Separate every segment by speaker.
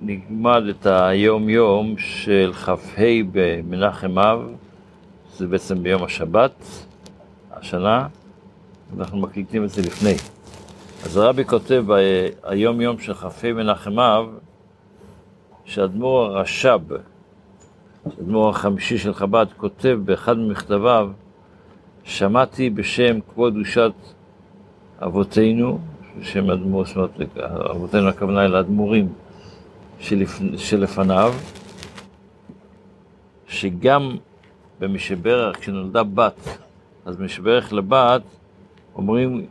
Speaker 1: נלמד את היום יום של כ"ה במנחם אב, זה בעצם ביום השבת, השנה, אנחנו מקליטים את זה לפני. אז הרבי כותב ביום יום של כ"ה מנחם אב, שאדמו"ר הרש"ב, אדמו"ר החמישי של חב"ד, כותב באחד ממכתביו, שמעתי בשם כבוד קדושת אבותינו, בשם אדמו"ר, זאת אומרת, אבותינו הכוונה אל האדמו"רים, שלפ... שלפניו, שגם במשברך, כשנולדה בת, אז במשברך לבת, אומרים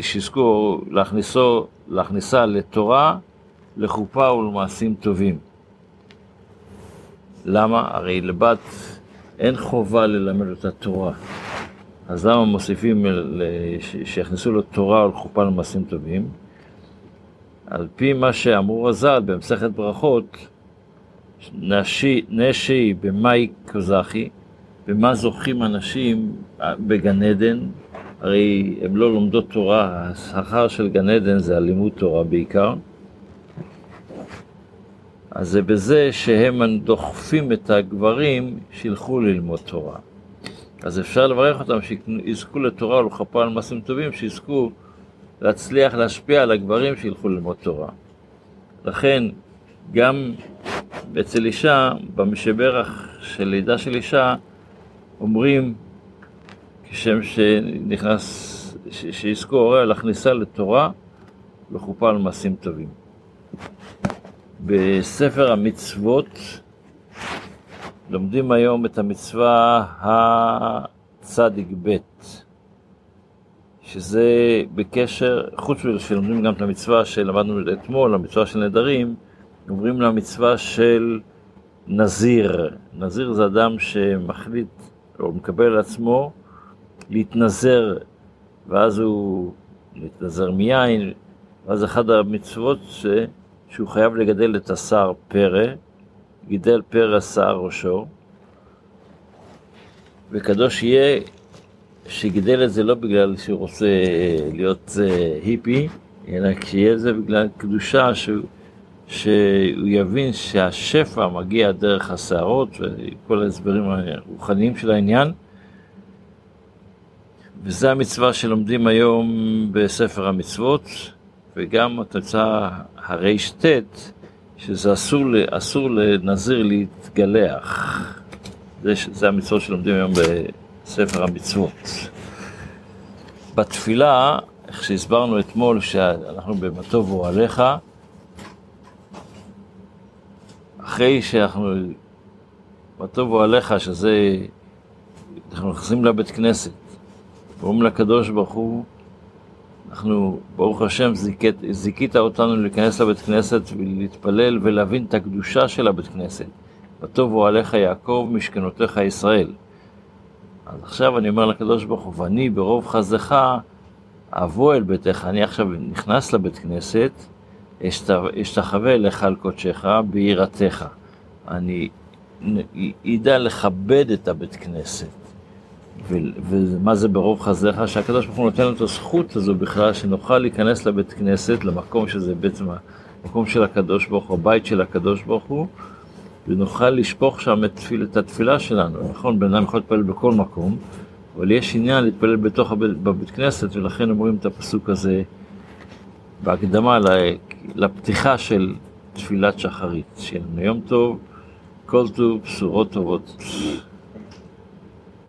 Speaker 1: שיזכו להכניסו, להכניסה לתורה, לחופה ולמעשים טובים. למה? הרי לבת אין חובה ללמד אותה תורה. אז למה מוסיפים שיכניסו לו תורה ולחופה למעשים טובים? על פי מה שאמרו רז"ל במסכת ברכות, נשי, נשי במאי קוזחי, במה זוכים אנשים בגן עדן, הרי הם לא לומדות תורה, השכר של גן עדן זה הלימוד תורה בעיקר. אז זה בזה שהם דוחפים את הגברים שילכו ללמוד תורה. אז אפשר לברך אותם שיזכו לתורה ולכפה על מעשים טובים, שיזכו להצליח להשפיע על הגברים שילכו ללמוד תורה. לכן, גם אצל אישה, במשברך של לידה של אישה, אומרים, כשם שנכנס, שיזכו הוריה להכניסה לתורה, לחופה על מעשים טובים. בספר המצוות לומדים היום את המצווה הצדיק ב'. שזה בקשר, חוץ מזה שלומדים גם את המצווה שלמדנו אתמול, המצווה של נדרים, אומרים לה מצווה של נזיר. נזיר זה אדם שמחליט או מקבל על עצמו להתנזר, ואז הוא להתנזר מיין, ואז אחת המצוות ש... שהוא חייב לגדל את השר פרא, גידל פרא שר ראשו, וקדוש יהיה שגידל את זה לא בגלל שהוא רוצה להיות אה, היפי, אלא כשיהיה זה בגלל קדושה שהוא, שהוא יבין שהשפע מגיע דרך השערות וכל ההסברים הרוחניים של העניין. וזה המצווה שלומדים היום בספר המצוות, וגם התוצאה הרט, שזה אסור, אסור לנזיר להתגלח. זה, זה המצוות שלומדים היום בספר המצוות. בתפילה, איך שהסברנו אתמול, שאנחנו ב"מה טוב אוהליך", אחרי שאנחנו, מה טוב אוהליך, שזה, אנחנו נכנסים לבית כנסת, ואומרים לקדוש ברוך הוא, אנחנו, ברוך השם, זיקית, זיכית אותנו להיכנס לבית כנסת ולהתפלל ולהבין את הקדושה של הבית כנסת. וטוב אוהליך יעקב, משכנותיך ישראל. אז עכשיו אני אומר לקדוש ברוך הוא, ואני ברוב חסדך אבוא אל ביתך, אני עכשיו נכנס לבית כנסת, אשתחווה לך על קודשך ביראתך. אני אדע לכבד את הבית כנסת. ומה זה ברוב חסדיך? שהקדוש ברוך הוא נותן לנו את הזכות הזו בכלל, שנוכל להיכנס לבית כנסת, למקום שזה בעצם המקום של הקדוש ברוך הוא, הבית של הקדוש ברוך הוא, ונוכל לשפוך שם את, תפיל, את התפילה שלנו. נכון, בן אדם יכול להתפלל בכל מקום, אבל יש עניין להתפלל בתוך הבית, בבית כנסת, ולכן אומרים את הפסוק הזה בהקדמה לפתיחה של תפילת שחרית. שיהיה יום טוב, כל טוב, בשורות טובות.